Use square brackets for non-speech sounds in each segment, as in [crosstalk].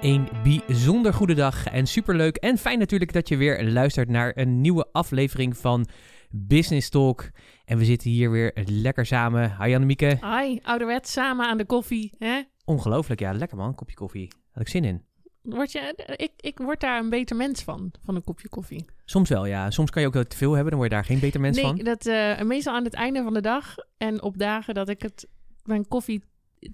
Een bijzonder goede dag en superleuk en fijn natuurlijk dat je weer luistert naar een nieuwe aflevering van Business Talk. En we zitten hier weer lekker samen. Hi Annemieke. Hi, ouderwet, samen aan de koffie. Hè? Ongelooflijk, ja. Lekker man, een kopje koffie. Had ik zin in. Word je, ik, ik word daar een beter mens van, van een kopje koffie. Soms wel, ja. Soms kan je ook te veel hebben, dan word je daar geen beter mens nee, van. dat eh, meestal aan het einde van de dag en op dagen dat ik het, mijn koffie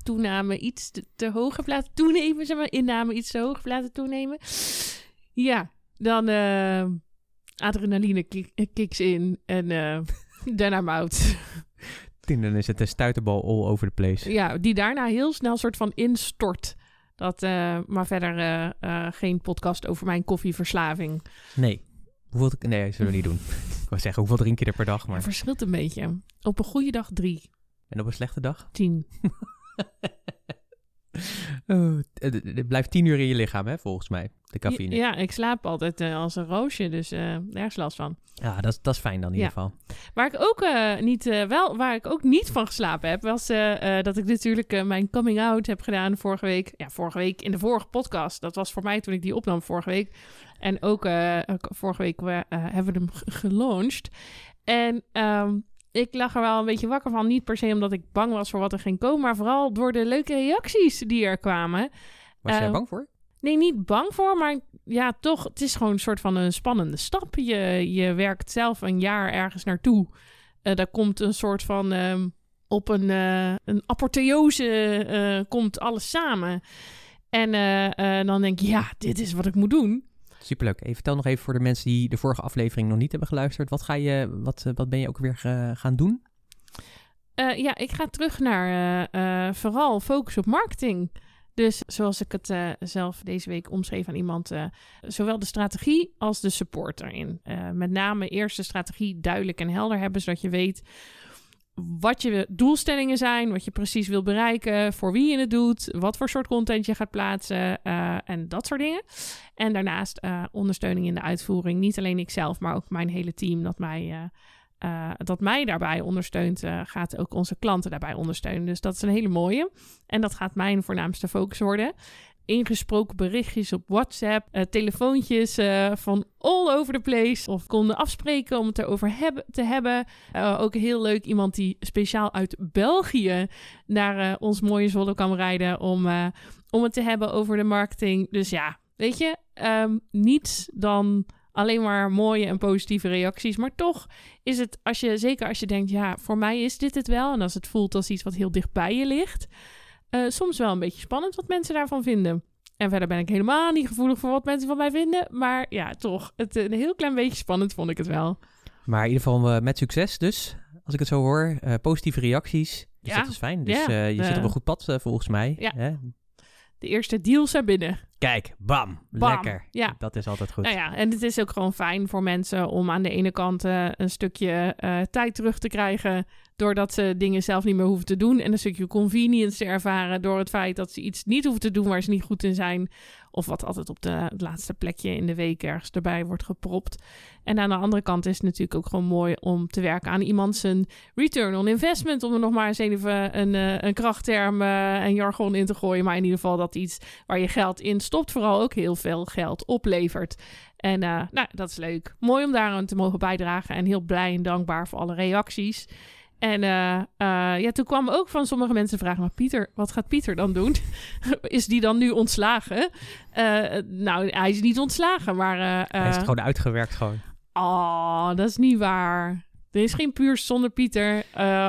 toename iets te, te hoog toenemen, zeg maar, inname iets te hoog laten toenemen. Ja, dan eh, adrenaline kick, kicks in en uh, [laughs] daarna mout. Dan is het een stuiterbal all over the place. Ja, die daarna heel snel soort van instort. Dat, uh, maar verder uh, geen podcast over mijn koffieverslaving. Nee. Hoeveel, nee, zullen we niet doen. [laughs] ik wou zeggen, hoeveel drink je er per dag? Maar... Het verschilt een beetje. Op een goede dag drie. En op een slechte dag? Tien. [laughs] [laughs] oh, het blijft tien uur in je lichaam, hè, volgens mij, de cafeïne. Ja, ik slaap altijd uh, als een roosje, dus uh, ergens last van. Ja, dat, dat is fijn dan in ieder geval. Waar ik ook uh, niet, wel, waar ik ook niet van geslapen heb, was dat ik natuurlijk mijn coming out heb gedaan vorige week. Ja, vorige week in de vorige podcast. Dat was voor mij toen ik die opnam vorige week. En ook vorige week hebben we hem gelaunched. En um, ik lag er wel een beetje wakker van. Niet per se omdat ik bang was voor wat er ging komen, maar vooral door de leuke reacties die er kwamen. Was jij uh, bang voor? Nee, niet bang voor, maar ja, toch. Het is gewoon een soort van een spannende stap. Je, je werkt zelf een jaar ergens naartoe. Uh, daar komt een soort van. Um, op een, uh, een apotheose komt alles samen. En dan denk je, ja, dit is wat ik moet doen. Superleuk. Even vertel nog even voor de mensen die de vorige aflevering nog niet hebben geluisterd. Wat, ga je, wat, wat ben je ook weer gaan doen? Uh, ja, ik ga terug naar vooral focus op marketing. Dus zoals ik het zelf deze week omschreef aan iemand, zowel de strategie als de support erin. met name eerst de strategie duidelijk en helder hebben, zodat je weet wat je doelstellingen zijn, wat je precies wil bereiken, voor wie je het doet, wat voor soort content je gaat plaatsen uh, en dat soort dingen. En daarnaast uh, ondersteuning in de uitvoering. Niet alleen ikzelf, maar ook mijn hele team dat mij, uh, dat mij daarbij ondersteunt, gaat ook onze klanten daarbij ondersteunen. Dus dat is een hele mooie. En dat gaat mijn voornaamste focus worden ingesproken berichtjes op WhatsApp, uh, telefoontjes uh, van all over the place. Of konden afspreken om het erover hebben, te hebben. Uh, ook heel leuk iemand die speciaal uit België naar ons mooie Zwolle kwam rijden om, om het te hebben over de marketing. Dus ja, weet je, um, niets dan alleen maar mooie en positieve reacties. Maar toch is het, als je, zeker als je denkt, ja, voor mij is dit het wel. En als het voelt als iets wat heel dicht bij je ligt. Uh, soms wel een beetje spannend wat mensen daarvan vinden. En verder ben ik helemaal niet gevoelig voor wat mensen van mij vinden. Maar ja, toch, het, een heel klein beetje spannend vond ik het wel. Maar in ieder geval uh, met succes dus, als ik het zo hoor. Uh, positieve reacties, dus ja. dat is fijn. Dus ja, je zit op een goed pad volgens mij. Ja. Hè? De eerste deals zijn binnen. Kijk, bam, bam. lekker. Ja. Dat is altijd goed. Nou ja, en het is ook gewoon fijn voor mensen om aan de ene kant een stukje tijd terug te krijgen doordat ze dingen zelf niet meer hoeven te doen. En een stukje convenience te ervaren door het feit dat ze iets niet hoeven te doen waar ze niet goed in zijn. Of wat altijd op de, het laatste plekje in de week ergens erbij wordt gepropt. En aan de andere kant is het natuurlijk ook gewoon mooi om te werken aan iemand zijn return on investment. Om er nog maar eens even een, een krachtterm en jargon in te gooien. Maar in ieder geval dat iets waar je geld in stopt, vooral ook heel veel geld oplevert. En uh, nou, dat is leuk. Mooi om daar aan te mogen bijdragen. En heel blij en dankbaar voor alle reacties. En uh, ja, toen kwam ook van sommige mensen vragen, maar Pieter, wat gaat Pieter dan doen? [laughs] is die dan nu ontslagen? nou, hij is niet ontslagen, maar... hij is het gewoon uitgewerkt gewoon. Oh, dat is niet waar. Er is geen puur zonder Pieter,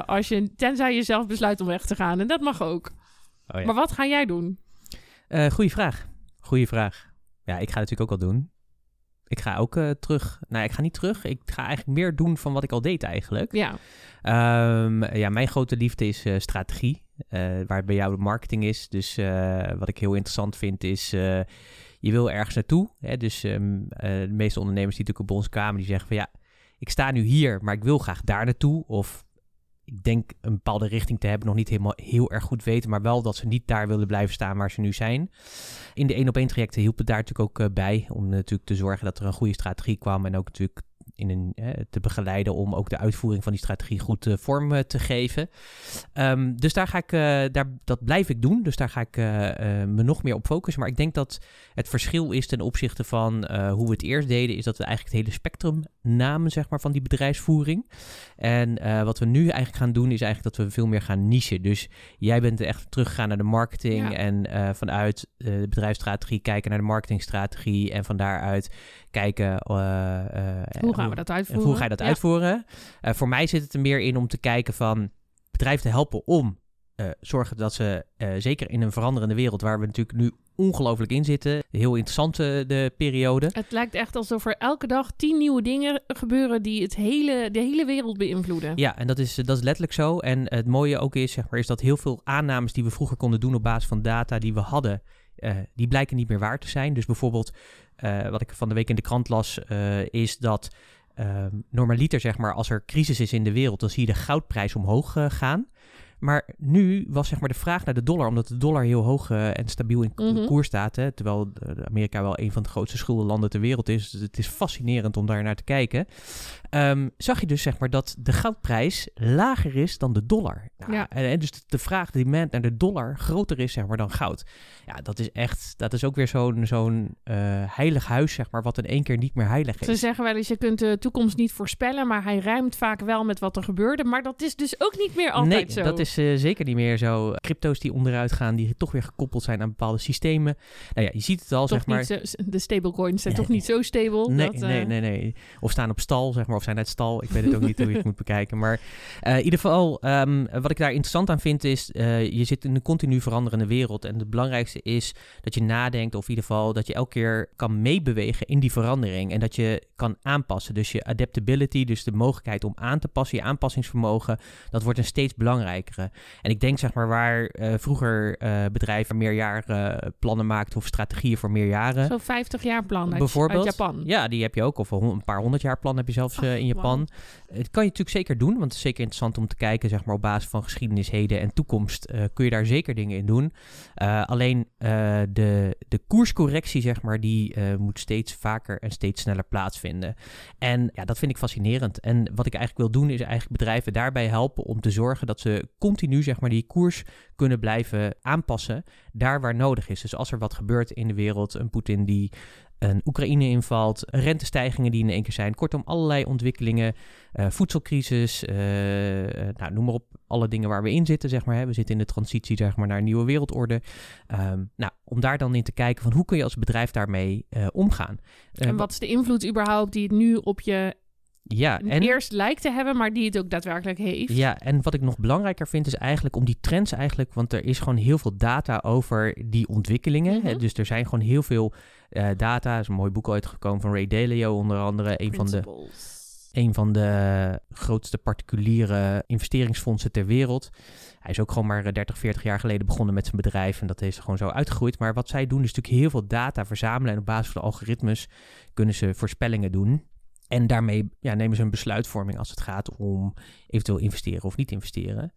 als je, tenzij je zelf besluit om weg te gaan. En dat mag ook. Oh, ja. Maar wat ga jij doen? goeie vraag. Goeie vraag. Ja, ik ga natuurlijk ook al doen. Ik ga ook uh, terug. Nou, ik ga niet terug. Ik ga eigenlijk meer doen van wat ik al deed eigenlijk. Ja. Um, ja, mijn grote liefde is uh, strategie. Uh, waar het bij jou de marketing is. Dus wat ik heel interessant vind is... je wil ergens naartoe. Hè? Dus um, de meeste ondernemers die natuurlijk op onze kamer... die zeggen van ja, ik sta nu hier... maar ik wil graag daar naartoe. Of ik denk een bepaalde richting te hebben, nog niet helemaal heel erg goed weten, maar wel dat ze niet daar willen blijven staan waar ze nu zijn. In de één op één trajecten hielp het daar natuurlijk ook eh, bij om natuurlijk te zorgen dat er een goede strategie kwam en ook natuurlijk in een, te begeleiden om ook de uitvoering van die strategie goed uh, vorm te geven. Um, dus daar ga ik, daar, dat blijf ik doen. Dus daar ga ik me nog meer op focussen. Maar ik denk dat het verschil is ten opzichte van hoe we het eerst deden, is dat we eigenlijk het hele spectrum namen, zeg maar, van die bedrijfsvoering. En wat we nu eigenlijk gaan doen, is eigenlijk dat we veel meer gaan nichen. Dus jij bent echt teruggegaan naar de marketing en vanuit de bedrijfsstrategie kijken naar de marketingstrategie en van daaruit kijken hoe gaan we dat uitvoeren. Hoe ga je dat uitvoeren? Voor mij zit het er meer in om te kijken van bedrijven te helpen om uh, zorgen dat ze, uh, zeker in een veranderende wereld waar we natuurlijk nu ongelooflijk in zitten, heel interessante de periode. Het lijkt echt alsof er elke dag tien nieuwe dingen gebeuren die het hele, de hele wereld beïnvloeden. Ja, en dat is, dat is letterlijk zo. En het mooie ook is, zeg maar, is dat heel veel aannames die we vroeger konden doen op basis van data die we hadden, uh, die blijken niet meer waar te zijn. Dus bijvoorbeeld, uh, wat ik van de week in de krant las, uh, is dat Ehm, normaliter, zeg maar, als er crisis is in de wereld, dan zie je de goudprijs omhoog gaan. Maar nu was zeg maar de vraag naar de dollar, omdat de dollar heel hoog uh, en stabiel in mm koers staat. Hè, terwijl Amerika wel een van de grootste schuldenlanden ter wereld is. Dus het is fascinerend om daar naar te kijken. Um, zag je dus zeg maar dat de goudprijs lager is dan de dollar. Nou, ja. en, en, dus de, vraag, de demand naar de dollar groter is zeg maar dan goud. Ja, dat is echt, dat is ook weer zo'n zo'n uh, heilig huis zeg maar, wat in één keer niet meer heilig is. Ze zeggen wel eens, je kunt de toekomst niet voorspellen, maar hij ruimt vaak wel met wat er gebeurde. Maar dat is dus ook niet meer altijd nee, zo. dat is uh, zeker niet meer zo. Crypto's die onderuit gaan, die toch weer gekoppeld zijn aan bepaalde systemen. Nou ja, je ziet het al, toch zeg maar. Zo, de stablecoins zijn toch niet zo stable? Nee, dat, nee, uh... nee, nee. Of staan op stal, zeg maar, of zijn uit stal. Ik weet het ook niet hoe je het [laughs] moet bekijken. Maar uh, in ieder geval, um, wat ik daar interessant aan vind is, je zit in een continu veranderende wereld. En het belangrijkste is dat je nadenkt, of in ieder geval dat je elke keer kan meebewegen in die verandering. En dat je kan aanpassen. Dus je adaptability, dus de mogelijkheid om aan te passen, je aanpassingsvermogen, dat wordt een steeds En ik denk zeg maar waar uh, vroeger bedrijven meerjaren plannen maakten of strategieën voor meerjaren. Zo'n 50 jaar plan uit, bijvoorbeeld. uit Japan. Ja, die heb je ook. Of een paar honderd jaar plan heb je zelfs in Japan. Wow. Het kan je natuurlijk zeker doen, want het is zeker interessant om te kijken, zeg maar, op basis van geschiedenis, heden en toekomst, uh, kun je daar zeker dingen in doen. Uh, alleen uh, de, de koerscorrectie, zeg maar, die moet steeds vaker en steeds sneller plaatsvinden. En ja, dat vind ik fascinerend. En wat ik eigenlijk wil doen, is eigenlijk bedrijven daarbij helpen om te zorgen dat ze continu, zeg maar, die koers kunnen blijven aanpassen, daar waar nodig is. Dus als er wat gebeurt in de wereld, een Poetin die een Oekraïne invalt, rentestijgingen die in één keer zijn. Kortom, allerlei ontwikkelingen, uh, voedselcrisis, uh, nou, noem maar op, alle dingen waar we in zitten, zeg maar. Hè. We zitten in de transitie, zeg maar, naar een nieuwe wereldorde. Um, nou, om daar dan in te kijken van hoe kun je als bedrijf daarmee uh, omgaan. en wat is de invloed überhaupt die het nu op je ja, en eerst lijkt te hebben, maar die het ook daadwerkelijk heeft. Ja, en wat ik nog belangrijker vind is eigenlijk om die trends eigenlijk, want er is gewoon heel veel data over die ontwikkelingen. Mm -hmm. Dus er zijn gewoon heel veel uh, data. Er is een mooi boek uitgekomen van Ray Dalio, onder andere een van de een van de grootste particuliere investeringsfondsen ter wereld. Hij is ook gewoon maar 30, 40 jaar geleden begonnen met zijn bedrijf en dat is gewoon zo uitgegroeid. Maar wat zij doen is natuurlijk heel veel data verzamelen en op basis van de algoritmes kunnen ze voorspellingen doen. En daarmee ja, nemen ze een besluitvorming als het gaat om eventueel investeren of niet investeren.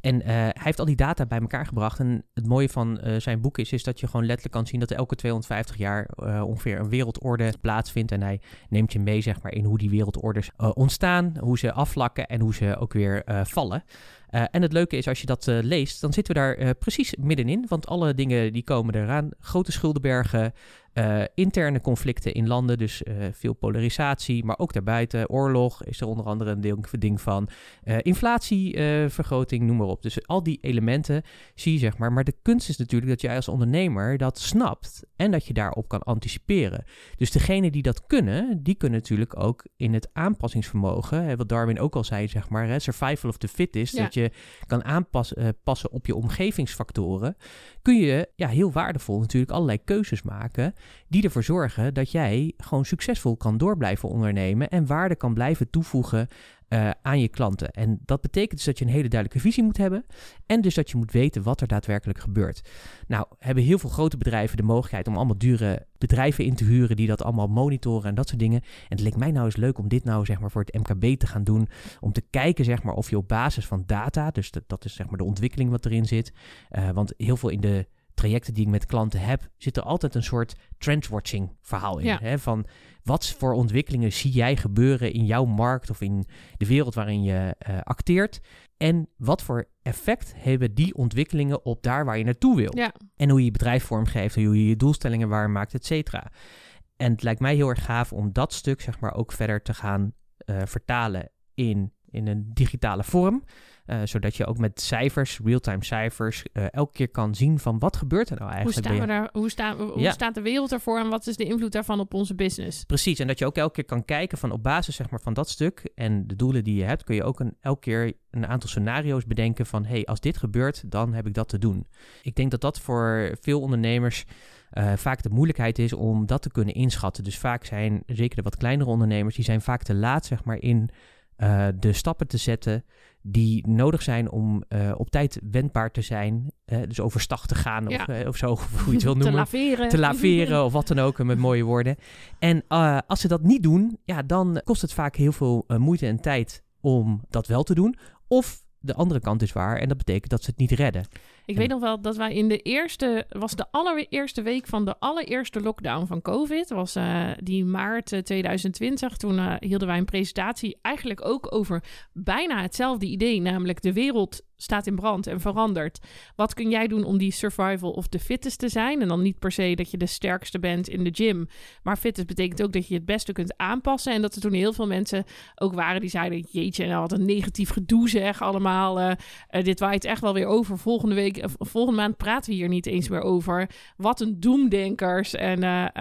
En uh, hij heeft al die data bij elkaar gebracht. En het mooie van uh, zijn boek is, is dat je gewoon letterlijk kan zien dat er elke 250 jaar uh, ongeveer een wereldorde plaatsvindt. En hij neemt je mee zeg maar, in hoe die wereldorders ontstaan, hoe ze afvlakken en hoe ze ook weer vallen. En het leuke is, als je dat leest, dan zitten we daar precies middenin. Want alle dingen die komen eraan. Grote schuldenbergen, uh, interne conflicten in landen, dus uh, veel polarisatie, maar ook daarbuiten. Oorlog is er onder andere een ding van. Uh, inflatievergroting, noem maar op. Dus al die elementen zie je, zeg maar. Maar de kunst is natuurlijk dat jij als ondernemer dat snapt en dat je daarop kan anticiperen. Dus degenen die dat kunnen, die kunnen natuurlijk ook in het aanpassingsvermogen, hè, wat Darwin ook al zei, zeg maar, hè, survival of the fittest, ja. dat je kan aanpassen op je omgevingsfactoren, kun je ja, heel waardevol natuurlijk allerlei keuzes maken die ervoor zorgen dat jij gewoon succesvol kan door blijven ondernemen en waarde kan blijven toevoegen uh, aan je klanten. En dat betekent dus dat je een hele duidelijke visie moet hebben en dus dat je moet weten wat er daadwerkelijk gebeurt. Nou, hebben heel veel grote bedrijven de mogelijkheid om allemaal dure bedrijven in te huren die dat allemaal monitoren en dat soort dingen. En het leek mij nou eens leuk om dit nou zeg maar voor het MKB te gaan doen, om te kijken zeg maar of je op basis van data, dus dat, dat is zeg maar de ontwikkeling wat erin zit, uh, want heel veel in de trajecten die ik met klanten heb, zit er altijd een soort trendwatching verhaal in. Hè? Van wat voor ontwikkelingen zie jij gebeuren in jouw markt of in de wereld waarin je uh, acteert? En wat voor effect hebben die ontwikkelingen op daar waar je naartoe wil? Ja. En hoe je je bedrijf vormgeeft, hoe je je doelstellingen waarmaakt, et cetera. En het lijkt mij heel erg gaaf om dat stuk zeg maar ook verder te gaan uh, vertalen in, in een digitale vorm. Uh, zodat je ook met cijfers, real-time cijfers, uh, elke keer kan zien van wat gebeurt er nou eigenlijk. Hoe, staan we daar, hoe, staan, hoe ja. staat de wereld ervoor en wat is de invloed daarvan op onze business? Precies, en dat je ook elke keer kan kijken van op basis zeg maar, van dat stuk en de doelen die je hebt, kun je ook een, elke keer een aantal scenario's bedenken van hey, als dit gebeurt, dan heb ik dat te doen. Ik denk dat dat voor veel ondernemers uh, vaak de moeilijkheid is om dat te kunnen inschatten. Dus vaak zijn, zeker de wat kleinere ondernemers, die zijn vaak te laat zeg maar in uh, de stappen te zetten die nodig zijn om uh, op tijd wendbaar te zijn. Uh, dus overstag te gaan of, ja. of zo, of hoe je het wil [laughs] noemen. te laveren. Te laveren of wat dan ook, met mooie woorden. En als ze dat niet doen, ja, dan kost het vaak heel veel moeite en tijd om dat wel te doen. Of de andere kant is waar en dat betekent dat ze het niet redden. Ik weet nog wel dat wij in de eerste, was de allereerste week van de allereerste lockdown van COVID, was uh, die maart 2020. Toen uh, hielden wij een presentatie eigenlijk ook over bijna hetzelfde idee, namelijk de wereld staat in brand en verandert. Wat kun jij doen om die survival of the fittest te zijn? En dan niet per se dat je de sterkste bent in de gym. Maar fittest betekent ook dat je het beste kunt aanpassen. En dat er toen heel veel mensen ook waren die zeiden... jeetje, nou wat een negatief gedoe zeg allemaal. Uh, dit waait echt wel weer over. Volgende week, uh, volgende maand praten we hier niet eens meer over. Wat een doemdenkers. En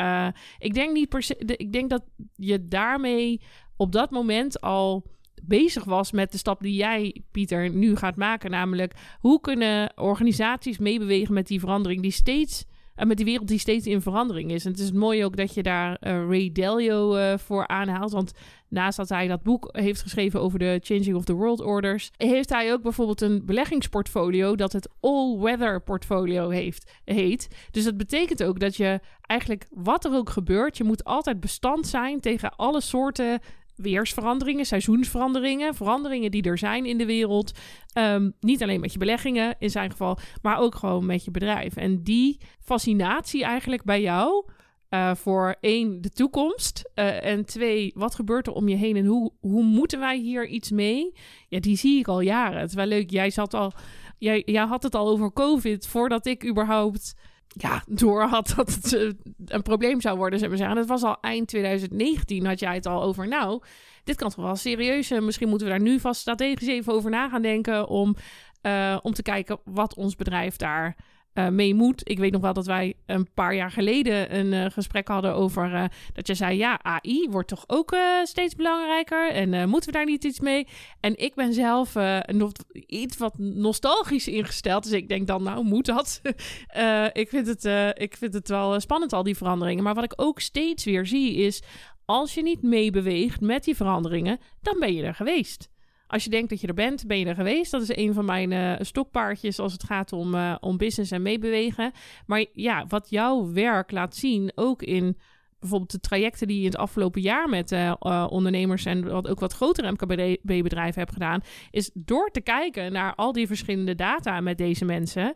ik denk niet per ik denk dat je daarmee op dat moment al bezig was met de stap die jij, Pieter, nu gaat maken. Namelijk, hoe kunnen organisaties meebewegen met die verandering die steeds... Uh, met die wereld die steeds in verandering is. En het is mooi ook dat je daar uh, Ray Dalio uh, voor aanhaalt. Want naast dat hij dat boek heeft geschreven over de Changing of the World Orders, heeft hij ook bijvoorbeeld een beleggingsportfolio dat het all-weather portfolio heeft, heet. Dus dat betekent ook dat je eigenlijk wat er ook gebeurt, je moet altijd bestand zijn tegen alle soorten weersveranderingen, seizoensveranderingen, veranderingen die er zijn in de wereld. Um, niet alleen met je beleggingen in zijn geval, maar ook gewoon met je bedrijf. En die fascinatie eigenlijk bij jou. Uh, voor één, de toekomst. Uh, en twee, wat gebeurt er om je heen en hoe, hoe moeten wij hier iets mee? Ja, die zie ik al jaren. Het is wel leuk. Jij zat al, jij, jij had het al over COVID voordat ik überhaupt ja, door had dat het uh, een probleem zou worden, zeg maar zeggen. Het was al eind 2019, had jij het al over. Nou, dit kan toch wel serieus. Uh, misschien moeten we daar nu vast strategisch even over na gaan denken. Om, uh, om te kijken wat ons bedrijf daar uh, mee moet. Ik weet nog wel dat wij een paar jaar geleden een uh, gesprek hadden over uh, dat je zei: ja, AI wordt toch ook steeds belangrijker en moeten we daar niet iets mee? En ik ben zelf nog iets wat nostalgisch ingesteld, dus ik denk dan, nou moet dat. [laughs] ik, vind het, ik vind het wel spannend, al die veranderingen. Maar wat ik ook steeds weer zie is: als je niet meebeweegt met die veranderingen, dan ben je er geweest. Als je denkt dat je er bent, ben je er geweest. Dat is een van mijn uh, stokpaardjes als het gaat om, uh, om business en meebewegen. Maar ja, wat jouw werk laat zien, ook in bijvoorbeeld de trajecten die je in het afgelopen jaar met uh, ondernemers en wat, ook wat grotere MKB-bedrijven hebt gedaan, is door te kijken naar al die verschillende data met deze mensen,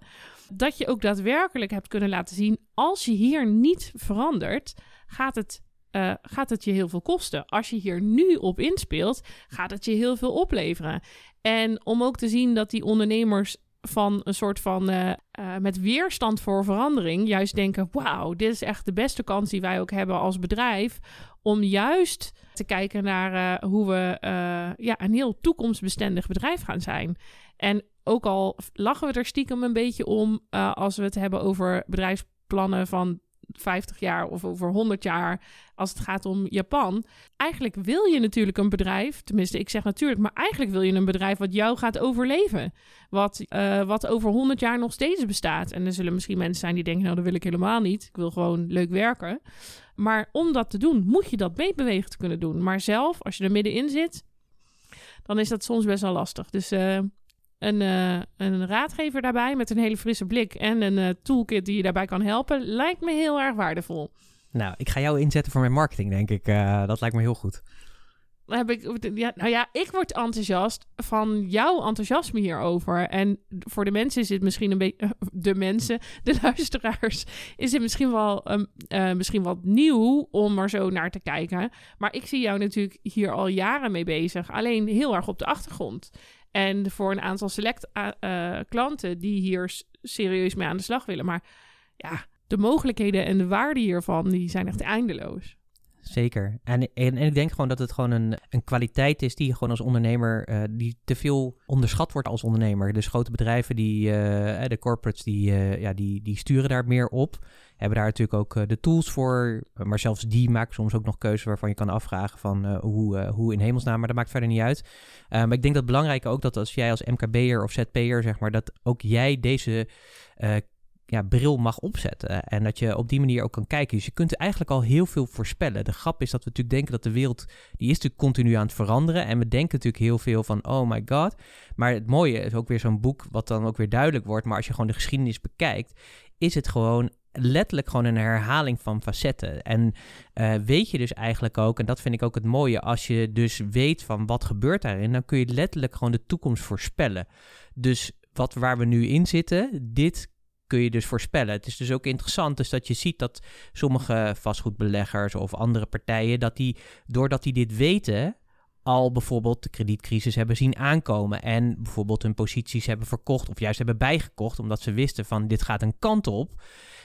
dat je ook daadwerkelijk hebt kunnen laten zien, als je hier niet verandert, gaat het eh, gaat het je heel veel kosten. Als je hier nu op inspeelt, gaat het je heel veel opleveren. En om ook te zien dat die ondernemers van een soort van uh, uh, met weerstand voor verandering juist denken: wauw, dit is echt de beste kans die wij ook hebben als bedrijf om juist te kijken naar hoe we ja, een heel toekomstbestendig bedrijf gaan zijn. En ook al lachen we er stiekem een beetje om als we het hebben over bedrijfsplannen van 50 jaar of over 100 jaar als het gaat om Japan. Eigenlijk wil je natuurlijk een bedrijf, tenminste ik zeg natuurlijk, maar eigenlijk wil je een bedrijf wat jou gaat overleven. Wat, uh, wat over 100 jaar nog steeds bestaat. En er zullen misschien mensen zijn die denken, nou dat wil ik helemaal niet. Ik wil gewoon leuk werken. Maar om dat te doen, moet je dat meebewegen te kunnen doen. Maar zelf, als je er middenin zit, dan is dat soms best wel lastig. Dus uh, een, uh, een raadgever daarbij met een hele frisse blik en een uh, toolkit die je daarbij kan helpen, lijkt me heel erg waardevol. Nou, ik ga jou inzetten voor mijn marketing, denk ik. Uh, dat lijkt me heel goed. Heb ik, ja, nou ja, ik word enthousiast van jouw enthousiasme hierover. En voor de mensen is het misschien een beetje. [laughs] De mensen, de luisteraars, is het misschien wel, um, uh, misschien wat nieuw om er zo naar te kijken. Maar ik zie jou natuurlijk hier al jaren mee bezig. Alleen heel erg op de achtergrond. En voor een aantal select uh, klanten die hier serieus mee aan de slag willen. Maar ja, de mogelijkheden en de waarde hiervan, die zijn echt eindeloos. Zeker. En, en, ik denk gewoon dat het gewoon een, een kwaliteit is die je gewoon als ondernemer, uh, die te veel onderschat wordt als ondernemer. Dus grote bedrijven, die, de corporates, die, ja, die, die sturen daar meer op. Hebben daar natuurlijk ook de tools voor. Maar zelfs die maken soms ook nog keuzes waarvan je kan afvragen van hoe, hoe in hemelsnaam. Maar dat maakt verder niet uit. maar ik denk dat het belangrijk ook dat als jij als MKB'er of ZP'er, zeg maar, dat ook jij deze ja, bril mag opzetten. En dat je op die manier ook kan kijken. Dus je kunt eigenlijk al heel veel voorspellen. De grap is dat we natuurlijk denken dat de wereld... die is natuurlijk continu aan het veranderen. En we denken natuurlijk heel veel van... oh my god. Maar het mooie is ook weer zo'n boek... wat dan ook weer duidelijk wordt. Maar als je gewoon de geschiedenis bekijkt... is het gewoon letterlijk gewoon een herhaling van facetten. En uh, weet je dus eigenlijk ook, en dat vind ik ook het mooie, als je dus weet van wat gebeurt daarin, dan kun je letterlijk gewoon de toekomst voorspellen. Dus wat waar we nu in zitten, dit kun je dus voorspellen. Het is dus ook interessant dus dat je ziet dat sommige vastgoedbeleggers of andere partijen, dat die, doordat die dit weten, al bijvoorbeeld de kredietcrisis hebben zien aankomen en bijvoorbeeld hun posities hebben verkocht of juist hebben bijgekocht omdat ze wisten van dit gaat een kant op.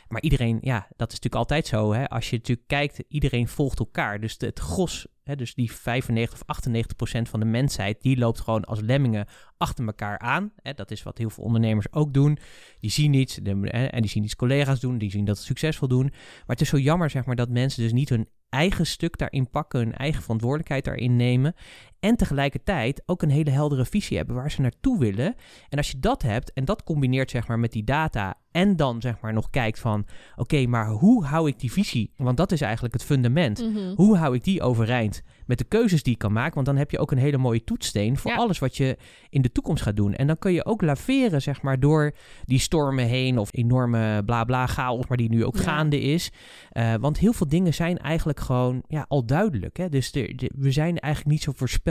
Maar iedereen, ja, dat is natuurlijk altijd zo. Hè? Als je natuurlijk kijkt, iedereen volgt elkaar. Dus het gros, hè, dus die 95 of 98 procent van de mensheid, die loopt gewoon als lemmingen achter elkaar aan. Hè? Dat is wat heel veel ondernemers ook doen. Die zien iets en die zien iets collega's doen, die zien dat succesvol doen. Maar het is zo jammer, zeg maar, dat mensen dus niet hun eigen stuk daarin pakken, hun eigen verantwoordelijkheid daarin nemen. En tegelijkertijd ook een hele heldere visie hebben waar ze naartoe willen. En als je dat hebt en dat combineert zeg maar met die data en dan zeg maar nog kijkt van oké, maar hoe hou ik die visie? Want dat is eigenlijk het fundament. Mhm. Hoe hou ik die overeind met de keuzes die ik kan maken? Want dan heb je ook een hele mooie toetssteen voor Ja. alles wat je in de toekomst gaat doen. En dan kun je ook laveren zeg maar door die stormen heen of enorme bla bla chaos, maar die nu ook Ja. gaande is. Eh, want heel veel dingen zijn eigenlijk gewoon ja, al duidelijk. Hè? Dus de, de- we zijn eigenlijk niet zo voorspelbaar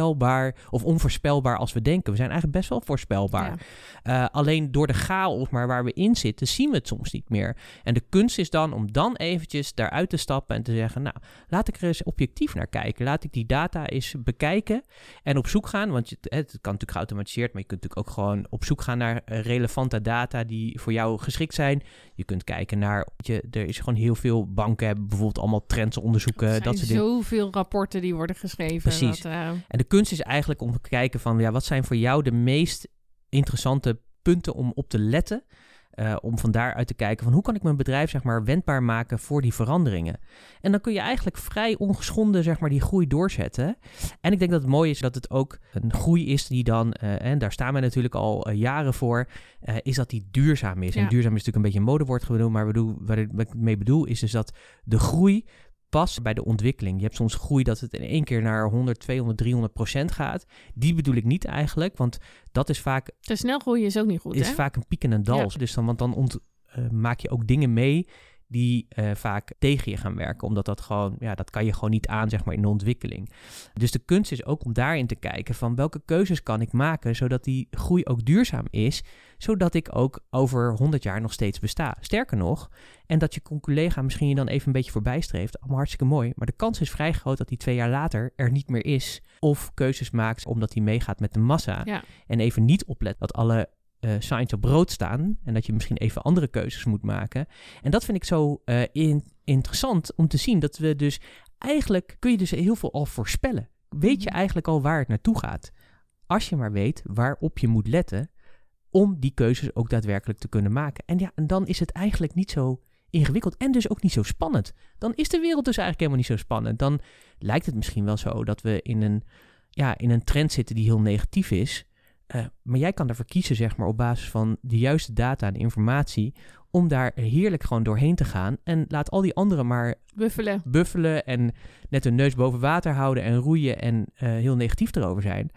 of onvoorspelbaar als we denken. We zijn eigenlijk best wel voorspelbaar. Ja. Eh, alleen door de chaos maar waar we in zitten, zien we het soms niet meer. En de kunst is dan om dan eventjes daaruit te stappen en te zeggen, nou, laat ik er eens objectief naar kijken. Laat ik die data eens bekijken en op zoek gaan. Want je, het kan natuurlijk geautomatiseerd, maar je kunt natuurlijk ook gewoon op zoek gaan naar eh, relevante data die voor jou geschikt zijn. Je kunt kijken naar, je, er is gewoon heel veel banken hebben bijvoorbeeld allemaal trends onderzoeken, er dat zijn dingen. zoveel rapporten die worden geschreven. Precies. Dat, eh, En de kunst is eigenlijk om te kijken van, ja, wat zijn voor jou de meest interessante punten om op te letten? Eh, om van daaruit te kijken van hoe kan ik mijn bedrijf zeg maar wendbaar maken voor die veranderingen. En dan kun je eigenlijk vrij ongeschonden zeg maar die groei doorzetten. En ik denk dat het mooi is dat het ook een groei is die dan, eh, en daar staan we natuurlijk al eh, jaren voor, is dat die duurzaam is. Ja. En duurzaam is natuurlijk een beetje een modewoord geworden, maar bedoel, wat ik wat ik mee bedoel is dus dat de groei past bij de ontwikkeling. Je hebt soms groei dat het in één keer naar 100, 200, 300 procent gaat. Die bedoel ik niet eigenlijk, want dat is vaak, te snel groeien is ook niet goed, is hè? vaak een piek en een dal. Ja. Dus dan, want dan ont, eh, maak je ook dingen mee die uh, vaak tegen je gaan werken. Omdat dat gewoon, ja, dat kan je gewoon niet aan, zeg maar, in de ontwikkeling. Dus de kunst is ook om daarin te kijken van welke keuzes kan ik maken, zodat die groei ook duurzaam is, zodat ik ook over 100 jaar nog steeds besta. Sterker nog, en dat je collega misschien je dan even een beetje voorbij streeft, allemaal hartstikke mooi, maar de kans is vrij groot dat die twee jaar later er niet meer is, of keuzes maakt omdat hij meegaat met de massa. Ja. En even niet oplet dat alle uh, signs op brood staan. En dat je misschien even andere keuzes moet maken. En dat vind ik zo uh, in, interessant om te zien. Dat we dus eigenlijk kun je dus heel veel al voorspellen. Weet je mhm. eigenlijk al waar het naartoe gaat. Als je maar weet waarop je moet letten. Om die keuzes ook daadwerkelijk te kunnen maken. En ja, en dan is het eigenlijk niet zo ingewikkeld en dus ook niet zo spannend. Dan is de wereld dus eigenlijk helemaal niet zo spannend. Dan lijkt het misschien wel zo dat we in een, ja, in een trend zitten die heel negatief is. Uh, maar jij kan ervoor kiezen, zeg maar, op basis van de juiste data en informatie, om daar heerlijk gewoon doorheen te gaan. En laat al die anderen maar buffelen, buffelen en net hun neus boven water houden en roeien en uh, heel negatief erover zijn.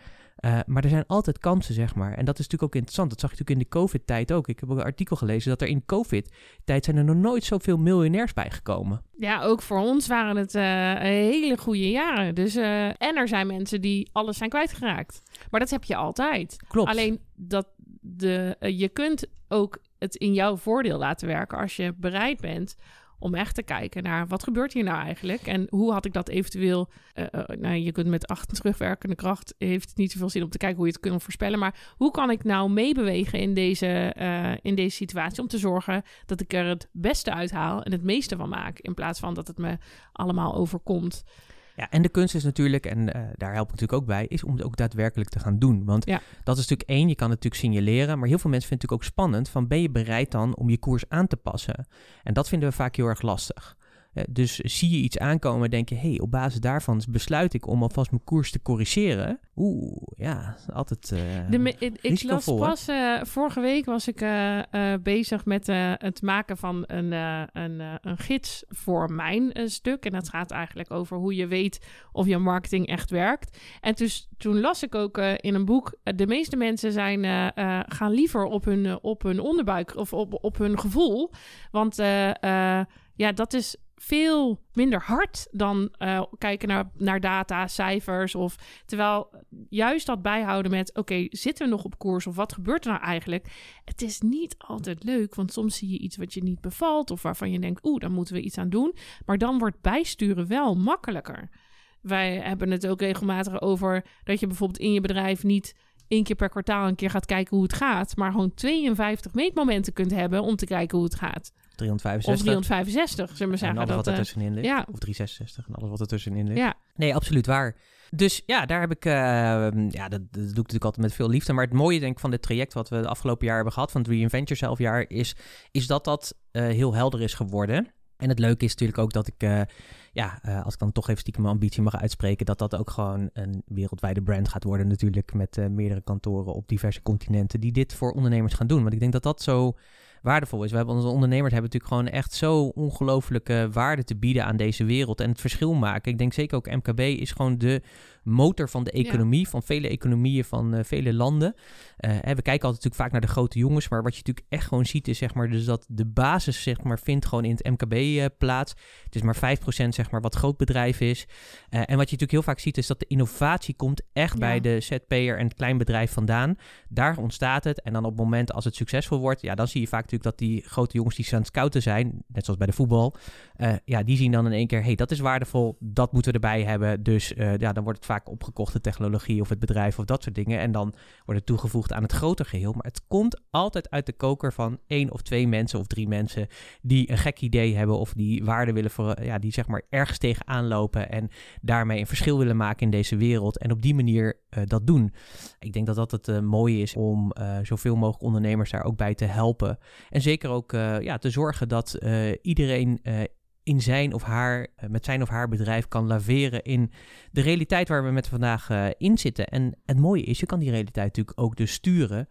Uh, maar er zijn altijd kansen, zeg maar. En dat is natuurlijk ook interessant. Dat zag je natuurlijk in de COVID-tijd ook. Ik heb ook een artikel gelezen dat er in COVID-tijd zijn er nog nooit zoveel miljonairs bijgekomen. Ja, ook voor ons waren het uh, hele goede jaren. Dus, uh, en er zijn mensen die alles zijn kwijtgeraakt. Maar dat heb je altijd. Klopt. Alleen dat de, je kunt ook het in jouw voordeel laten werken als je bereid bent om echt te kijken naar wat gebeurt hier nou eigenlijk en hoe had ik dat eventueel. Uh, nou, je kunt met acht terugwerkende kracht heeft het niet zoveel zin om te kijken hoe je het kunt voorspellen, maar hoe kan ik nou meebewegen in deze, uh, in deze situatie om te zorgen dat ik er het beste uithaal en het meeste van maak in plaats van dat het me allemaal overkomt. Ja, en de kunst is natuurlijk, en uh, daar help ik natuurlijk ook bij, is om het ook daadwerkelijk te gaan doen. Want ja. dat is natuurlijk één, je kan het natuurlijk signaleren, maar heel veel mensen vinden het natuurlijk ook spannend van ben je bereid dan om je koers aan te passen? En dat vinden we vaak heel erg lastig. Uh, dus zie je iets aankomen en denk je, hey, op basis daarvan besluit ik om alvast mijn koers te corrigeren. Oeh, ja, altijd uh, De, ik, ik las pas, uh, vorige week was ik uh, bezig met het maken van een, een, een gids voor mijn stuk. En dat gaat eigenlijk over hoe je weet of je marketing echt werkt. En dus, toen las ik ook in een boek, de meeste mensen zijn, gaan liever op hun, op hun onderbuik of op, op hun gevoel. Want ja, dat is veel minder hard dan uh, kijken naar, naar data, cijfers. Of terwijl juist dat bijhouden met: oké, zitten we nog op koers of wat gebeurt er nou eigenlijk? Het is niet altijd leuk, want soms zie je iets wat je niet bevalt of waarvan je denkt: oeh, daar moeten we iets aan doen. Maar dan wordt bijsturen wel makkelijker. Wij hebben het ook regelmatig over dat je bijvoorbeeld in je bedrijf niet één keer per kwartaal een keer gaat kijken hoe het gaat, maar gewoon 52 meetmomenten kunt hebben om te kijken hoe het gaat. 365. Of 365, zullen we zeggen. En alles wat er uh, tussenin ligt. Ja. Of 366 en alles wat er tussenin ligt. Ja. Nee, absoluut waar. Dus ja, daar heb ik, uh, ja, dat, dat, doe ik natuurlijk altijd met veel liefde. Maar het mooie denk ik van dit traject wat we de afgelopen jaar hebben gehad, van het Reinvent Yourself jaar, is, is dat dat uh, heel helder is geworden. En het leuke is natuurlijk ook dat ik, uh, ja, uh, als ik dan toch even stiekem mijn ambitie mag uitspreken, dat dat ook gewoon een wereldwijde brand gaat worden natuurlijk met uh, meerdere kantoren op diverse continenten die dit voor ondernemers gaan doen. Want ik denk dat dat zo waardevol is. We hebben onze ondernemers hebben natuurlijk gewoon echt zo ongelooflijke waarde te bieden aan deze wereld en het verschil maken. Ik denk zeker ook MKB is gewoon de motor van de economie, van vele economieën van uh, vele landen. Uh, we kijken altijd natuurlijk vaak naar de grote jongens, maar wat je natuurlijk echt gewoon ziet is zeg maar dus dat de basis zeg maar vindt gewoon in het MKB uh, plaats. Het is maar 5% zeg maar wat groot bedrijf is. en wat je natuurlijk heel vaak ziet is dat de innovatie komt echt ja. bij de ZP'er en het kleinbedrijf vandaan. Daar ontstaat het en dan op het moment als het succesvol wordt, ja dan zie je vaak natuurlijk dat die grote jongens die aan het scouten zijn, net zoals bij de voetbal, ja die zien dan in één keer, hey dat is waardevol, dat moeten we erbij hebben. Dus ja dan wordt het vaak opgekochte technologie of het bedrijf of dat soort dingen. En dan wordt het toegevoegd aan het groter geheel. Maar het komt altijd uit de koker van één of twee mensen of drie mensen die een gek idee hebben of die waarde willen voor, ja, die zeg maar ergens tegenaan lopen en daarmee een verschil willen maken in deze wereld. En op die manier uh, dat doen. Ik denk dat dat het mooie is om zoveel mogelijk ondernemers daar ook bij te helpen. En zeker ook ja, te zorgen dat iedereen in zijn of haar, eh, met zijn of haar bedrijf kan laveren in de realiteit waar we met vandaag in zitten. En het mooie is, je kan die realiteit natuurlijk ook dus sturen.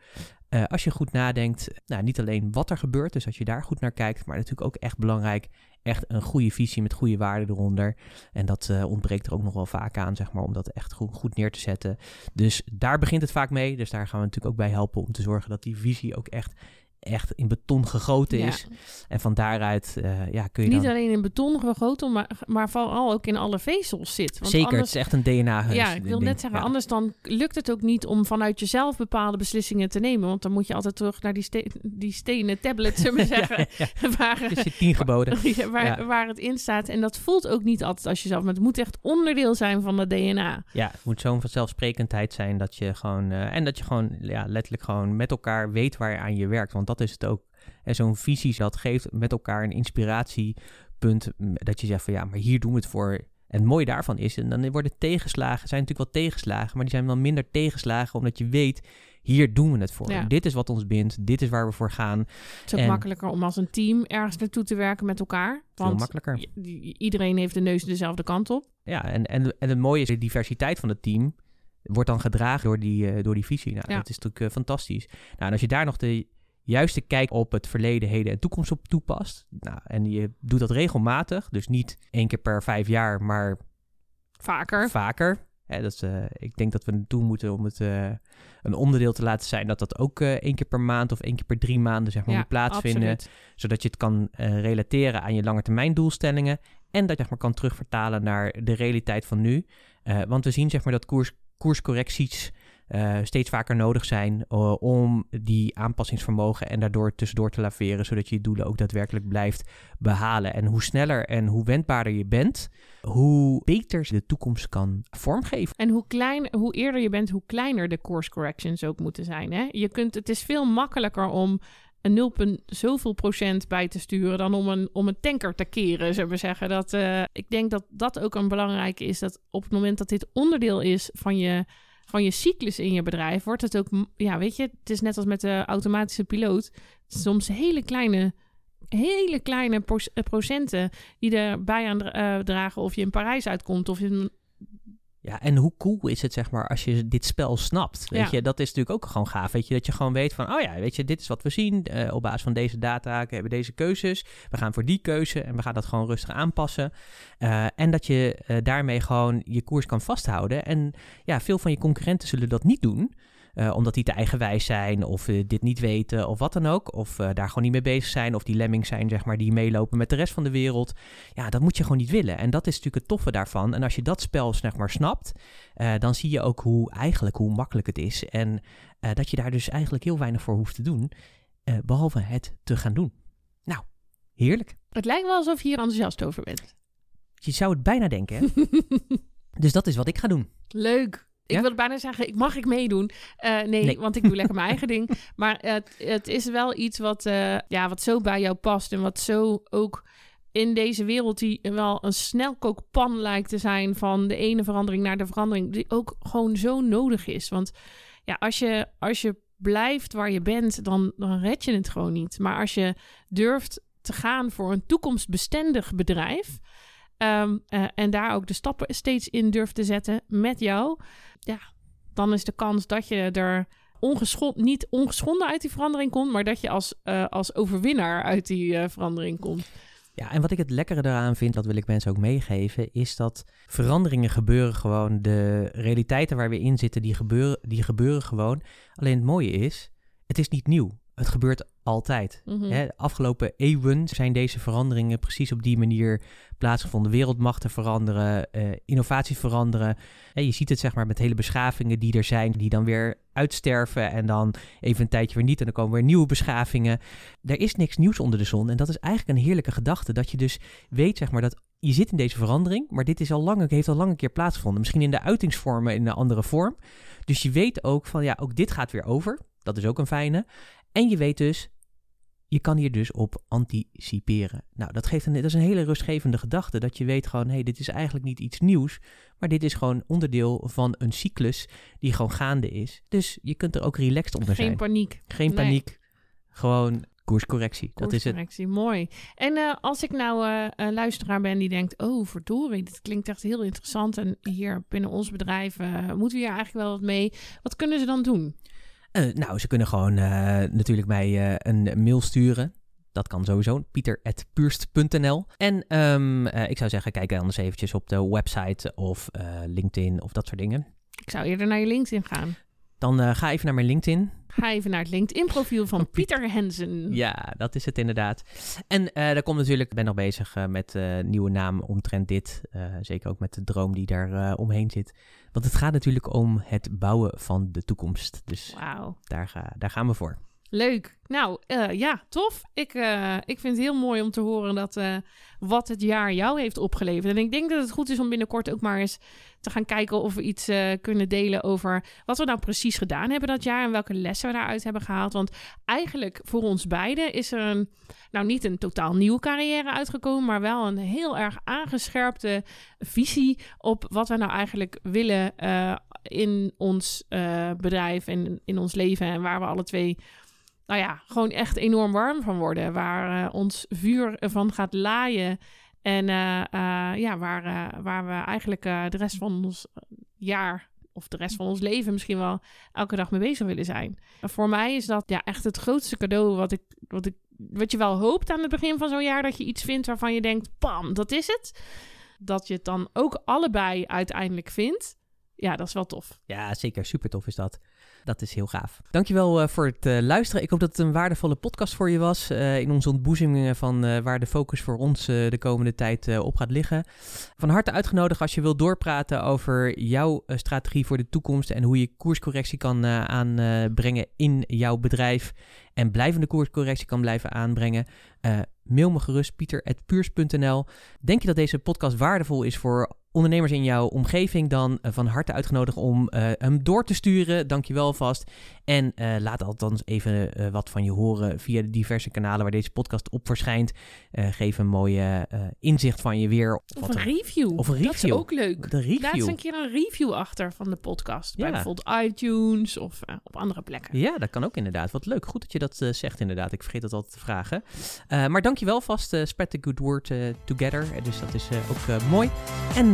Als je goed nadenkt, nou, niet alleen wat er gebeurt, dus als je daar goed naar kijkt, maar natuurlijk ook echt belangrijk, echt een goede visie met goede waarden eronder. En dat ontbreekt er ook nog wel vaak aan, zeg maar, om dat echt goed, goed neer te zetten. Dus daar begint het vaak mee. Dus daar gaan we natuurlijk ook bij helpen om te zorgen dat die visie ook echt echt in beton gegoten Ja. is. En van daaruit eh, ja, kun je Niet dan... alleen in beton gegoten, maar, maar vooral ook in alle vezels zit. Want Zeker, anders- het is echt een DNA. Ja, ik wil net zeggen, anders dan lukt het ook niet om vanuit jezelf bepaalde beslissingen te nemen. Want dan moet je altijd terug naar die, ste- die stenen tablet, zullen we [laughs] zeggen, [laughs] waar, Het is je tien [laughs] geboden. Waar, waar het in staat. En dat voelt ook niet altijd als jezelf. Maar het moet echt onderdeel zijn van het DNA. Ja, het moet zo'n vanzelfsprekendheid zijn dat je gewoon... eh, en dat je gewoon ja, letterlijk gewoon met elkaar weet waar je aan je werkt. Want dat is het ook. En zo'n visie, dat geeft met elkaar een inspiratiepunt. Dat je zegt van ja, maar hier doen we het voor. En het mooie daarvan is, en dan worden tegenslagen, zijn natuurlijk wel tegenslagen, maar die zijn dan minder tegenslagen omdat je weet, hier doen we het voor. Ja. Dit is wat ons bindt, dit is waar we voor gaan. Het is ook En- makkelijker om als een team ergens naartoe te werken met elkaar. Veel Want makkelijker. iedereen heeft de neus dezelfde kant op. Ja, en, en, en het mooie is, de diversiteit van het team wordt dan gedragen door die, eh, door die visie. Nou, Ja. dat is natuurlijk eh, fantastisch. Nou, en als je daar nog de juiste kijk op het verleden, heden en toekomst op toepast, nou, en je doet dat regelmatig, dus niet één keer per vijf jaar, maar Vaker. vaker. Hè, dat is, eh, ik denk dat we naartoe moeten om het eh, een onderdeel te laten zijn dat dat ook eh, één keer per maand of één keer per drie maanden zeg maar, ja, moet plaatsvinden absoluut. zodat je het kan relateren aan je langetermijn doelstellingen en dat je zeg maar, kan terugvertalen naar de realiteit van nu. Want we zien zeg maar, dat koers, koerscorrecties eh, steeds vaker nodig zijn eh, om die aanpassingsvermogen en daardoor tussendoor te laveren, zodat je je doelen ook daadwerkelijk blijft behalen. En hoe sneller en hoe wendbaarder je bent, hoe beter de toekomst kan vormgeven. En hoe, klein, hoe eerder je bent, hoe kleiner de course corrections ook moeten zijn. Hè? Je kunt, het is veel makkelijker om een 0, punt zoveel procent bij te sturen dan om een, om een tanker te keren, zullen we zeggen. Dat, eh, ik denk dat dat ook een belangrijke is, dat op het moment dat dit onderdeel is van je, van je cyclus in je bedrijf, wordt het ook, ja, weet je, het is net als met de automatische piloot, soms hele kleine, hele kleine eh, procenten die erbij aan eh, dragen of je in Parijs uitkomt of in Ja, en hoe cool is het, zeg maar, als je dit spel snapt? Weet Ja. je, dat is natuurlijk ook gewoon gaaf. Weet je, dat je gewoon weet van, oh ja, weet je, dit is wat we zien. eh, op basis van deze data hebben we deze keuzes. We gaan voor die keuze en we gaan dat gewoon rustig aanpassen. Eh, en dat je eh, daarmee gewoon je koers kan vasthouden. En ja, veel van je concurrenten zullen dat niet doen. Eh, omdat die te eigenwijs zijn of eh, dit niet weten of wat dan ook. Of eh, daar gewoon niet mee bezig zijn. Of die lemmings zijn, zeg maar, die meelopen met de rest van de wereld. Ja, dat moet je gewoon niet willen. En dat is natuurlijk het toffe daarvan. En als je dat spel, zeg maar, snapt, dan zie je ook hoe eigenlijk hoe makkelijk het is. En dat je daar dus eigenlijk heel weinig voor hoeft te doen. eh, behalve het te gaan doen. Nou, heerlijk. Het lijkt wel alsof je hier enthousiast over bent. Je zou het bijna denken, hè? [laughs] dus dat is wat ik ga doen. Leuk. Ik Ja? wilde bijna zeggen, ik mag ik meedoen? Eh, nee, Nee. want ik doe lekker [laughs] mijn eigen ding. Maar het, het is wel iets wat, eh, ja, wat zo bij jou past. En wat zo ook in deze wereld die wel een snelkookpan lijkt te zijn... van de ene verandering naar de verandering... die ook gewoon zo nodig is. Want ja, als je, als je blijft waar je bent, dan, dan red je het gewoon niet. Maar als je durft te gaan voor een toekomstbestendig bedrijf... Ehm, eh, en daar ook de stappen steeds in durft te zetten met jou. Ja, dan is de kans dat je er ongeschond, niet ongeschonden uit die verandering komt, maar dat je als, eh, als overwinnaar uit die eh, verandering komt. Ja, en wat ik het lekkere daaraan vind, dat wil ik mensen ook meegeven, is dat veranderingen gebeuren gewoon. De realiteiten waar we in zitten, die gebeuren, die gebeuren gewoon. Alleen het mooie is, het is niet nieuw. Het gebeurt altijd. Mhm. Hè, de afgelopen eeuwen zijn deze veranderingen precies op die manier plaatsgevonden. Wereldmachten veranderen, eh, innovaties veranderen. En je ziet het zeg maar met hele beschavingen die er zijn, die dan weer uitsterven en dan even een tijdje weer niet en dan komen weer nieuwe beschavingen. Er is niks nieuws onder de zon en dat is eigenlijk een heerlijke gedachte. Dat je dus weet zeg maar dat je zit in deze verandering, maar dit is al lang, heeft al lang een keer plaatsgevonden. Misschien in de uitingsvormen in een andere vorm. Dus je weet ook van ja, ook dit gaat weer over. Dat is ook een fijne. En je weet dus, je kan hier dus op anticiperen. Nou, dat, geeft een, dat is een hele rustgevende gedachte. Dat je weet gewoon, hé, hey, dit is eigenlijk niet iets nieuws. Maar dit is gewoon onderdeel van een cyclus die gewoon gaande is. Dus je kunt er ook relaxed onder Geen zijn. paniek. Geen Nee. paniek. Gewoon koerscorrectie. Dat is het. Koerscorrectie, mooi. En eh, als ik nou een luisteraar ben die denkt, oh verdorie, dit klinkt echt heel interessant. En hier binnen ons bedrijf eh, moeten we hier eigenlijk wel wat mee. Wat kunnen ze dan doen? Eh, nou, ze kunnen gewoon eh, natuurlijk mij eh, een mail sturen. Dat kan sowieso, pieter.puurst.nl. En ehm, eh, ik zou zeggen, kijk anders eventjes op de website of LinkedIn of dat soort dingen. Ik zou eerder naar je LinkedIn gaan. dan ga even naar mijn LinkedIn. Ga even naar het LinkedIn-profiel van [laughs] Pieter Hensen. Ja, dat is het inderdaad. En uh, daar komt natuurlijk, ik ben nog bezig uh, met uh, nieuwe naam omtrent dit. zeker ook met de droom die daar omheen zit. Want het gaat natuurlijk om het bouwen van de toekomst. Dus wow. daar, ga, daar gaan we voor. Leuk. Nou, uh, ja, tof. Ik, uh, ik vind het heel mooi om te horen dat uh, wat het jaar jou heeft opgeleverd. En ik denk dat het goed is om binnenkort ook maar eens te gaan kijken of we iets kunnen delen over wat we nou precies gedaan hebben dat jaar en welke lessen we daaruit hebben gehaald. Want eigenlijk voor ons beiden is er een, nou niet een totaal nieuwe carrière uitgekomen, maar wel een heel erg aangescherpte visie op wat we nou eigenlijk willen in ons bedrijf en in ons leven en waar we alle twee nou ja, gewoon echt enorm warm van worden. Waar uh, ons vuur van gaat laaien. En uh, uh, ja, waar, waar we eigenlijk de rest van ons jaar of de rest van ons leven misschien wel elke dag mee bezig willen zijn. Voor mij is dat ja, echt het grootste cadeau wat ik, wat ik wat je wel hoopt aan het begin van zo'n jaar dat je iets vindt waarvan je denkt, pam, dat is het. Dat je het dan ook allebei uiteindelijk vindt. Ja, dat is wel tof. Ja, zeker. Super tof is dat. Dat is heel gaaf. Dankjewel uh, voor het uh, luisteren. Ik hoop dat het een waardevolle podcast voor je was. Uh, in onze ontboezemingen van waar de focus voor ons de komende tijd op gaat liggen. Van harte uitgenodigd als je wilt doorpraten over jouw strategie voor de toekomst. En hoe je koerscorrectie kan aanbrengen in jouw bedrijf. En blijvende koerscorrectie kan blijven aanbrengen. mail me gerust pieter.puurs.nl. Denk je dat deze podcast waardevol is voor ondernemers in jouw omgeving dan uh, van harte uitgenodigd om uh, hem door te sturen. Dankjewel alvast. En uh, laat althans even wat van je horen via de diverse kanalen waar deze podcast op verschijnt. geef een mooie inzicht van je weer. Of een review. Of een review. Dat is ook leuk. De review. Laat eens een keer een review achter van de podcast. Ja. Bij bijvoorbeeld iTunes of op andere plekken. Ja, dat kan ook inderdaad. Wat leuk. Goed dat je dat zegt inderdaad. Ik vergeet dat altijd te vragen. maar dankjewel vast. spread the good word together. Dus dat is ook mooi. En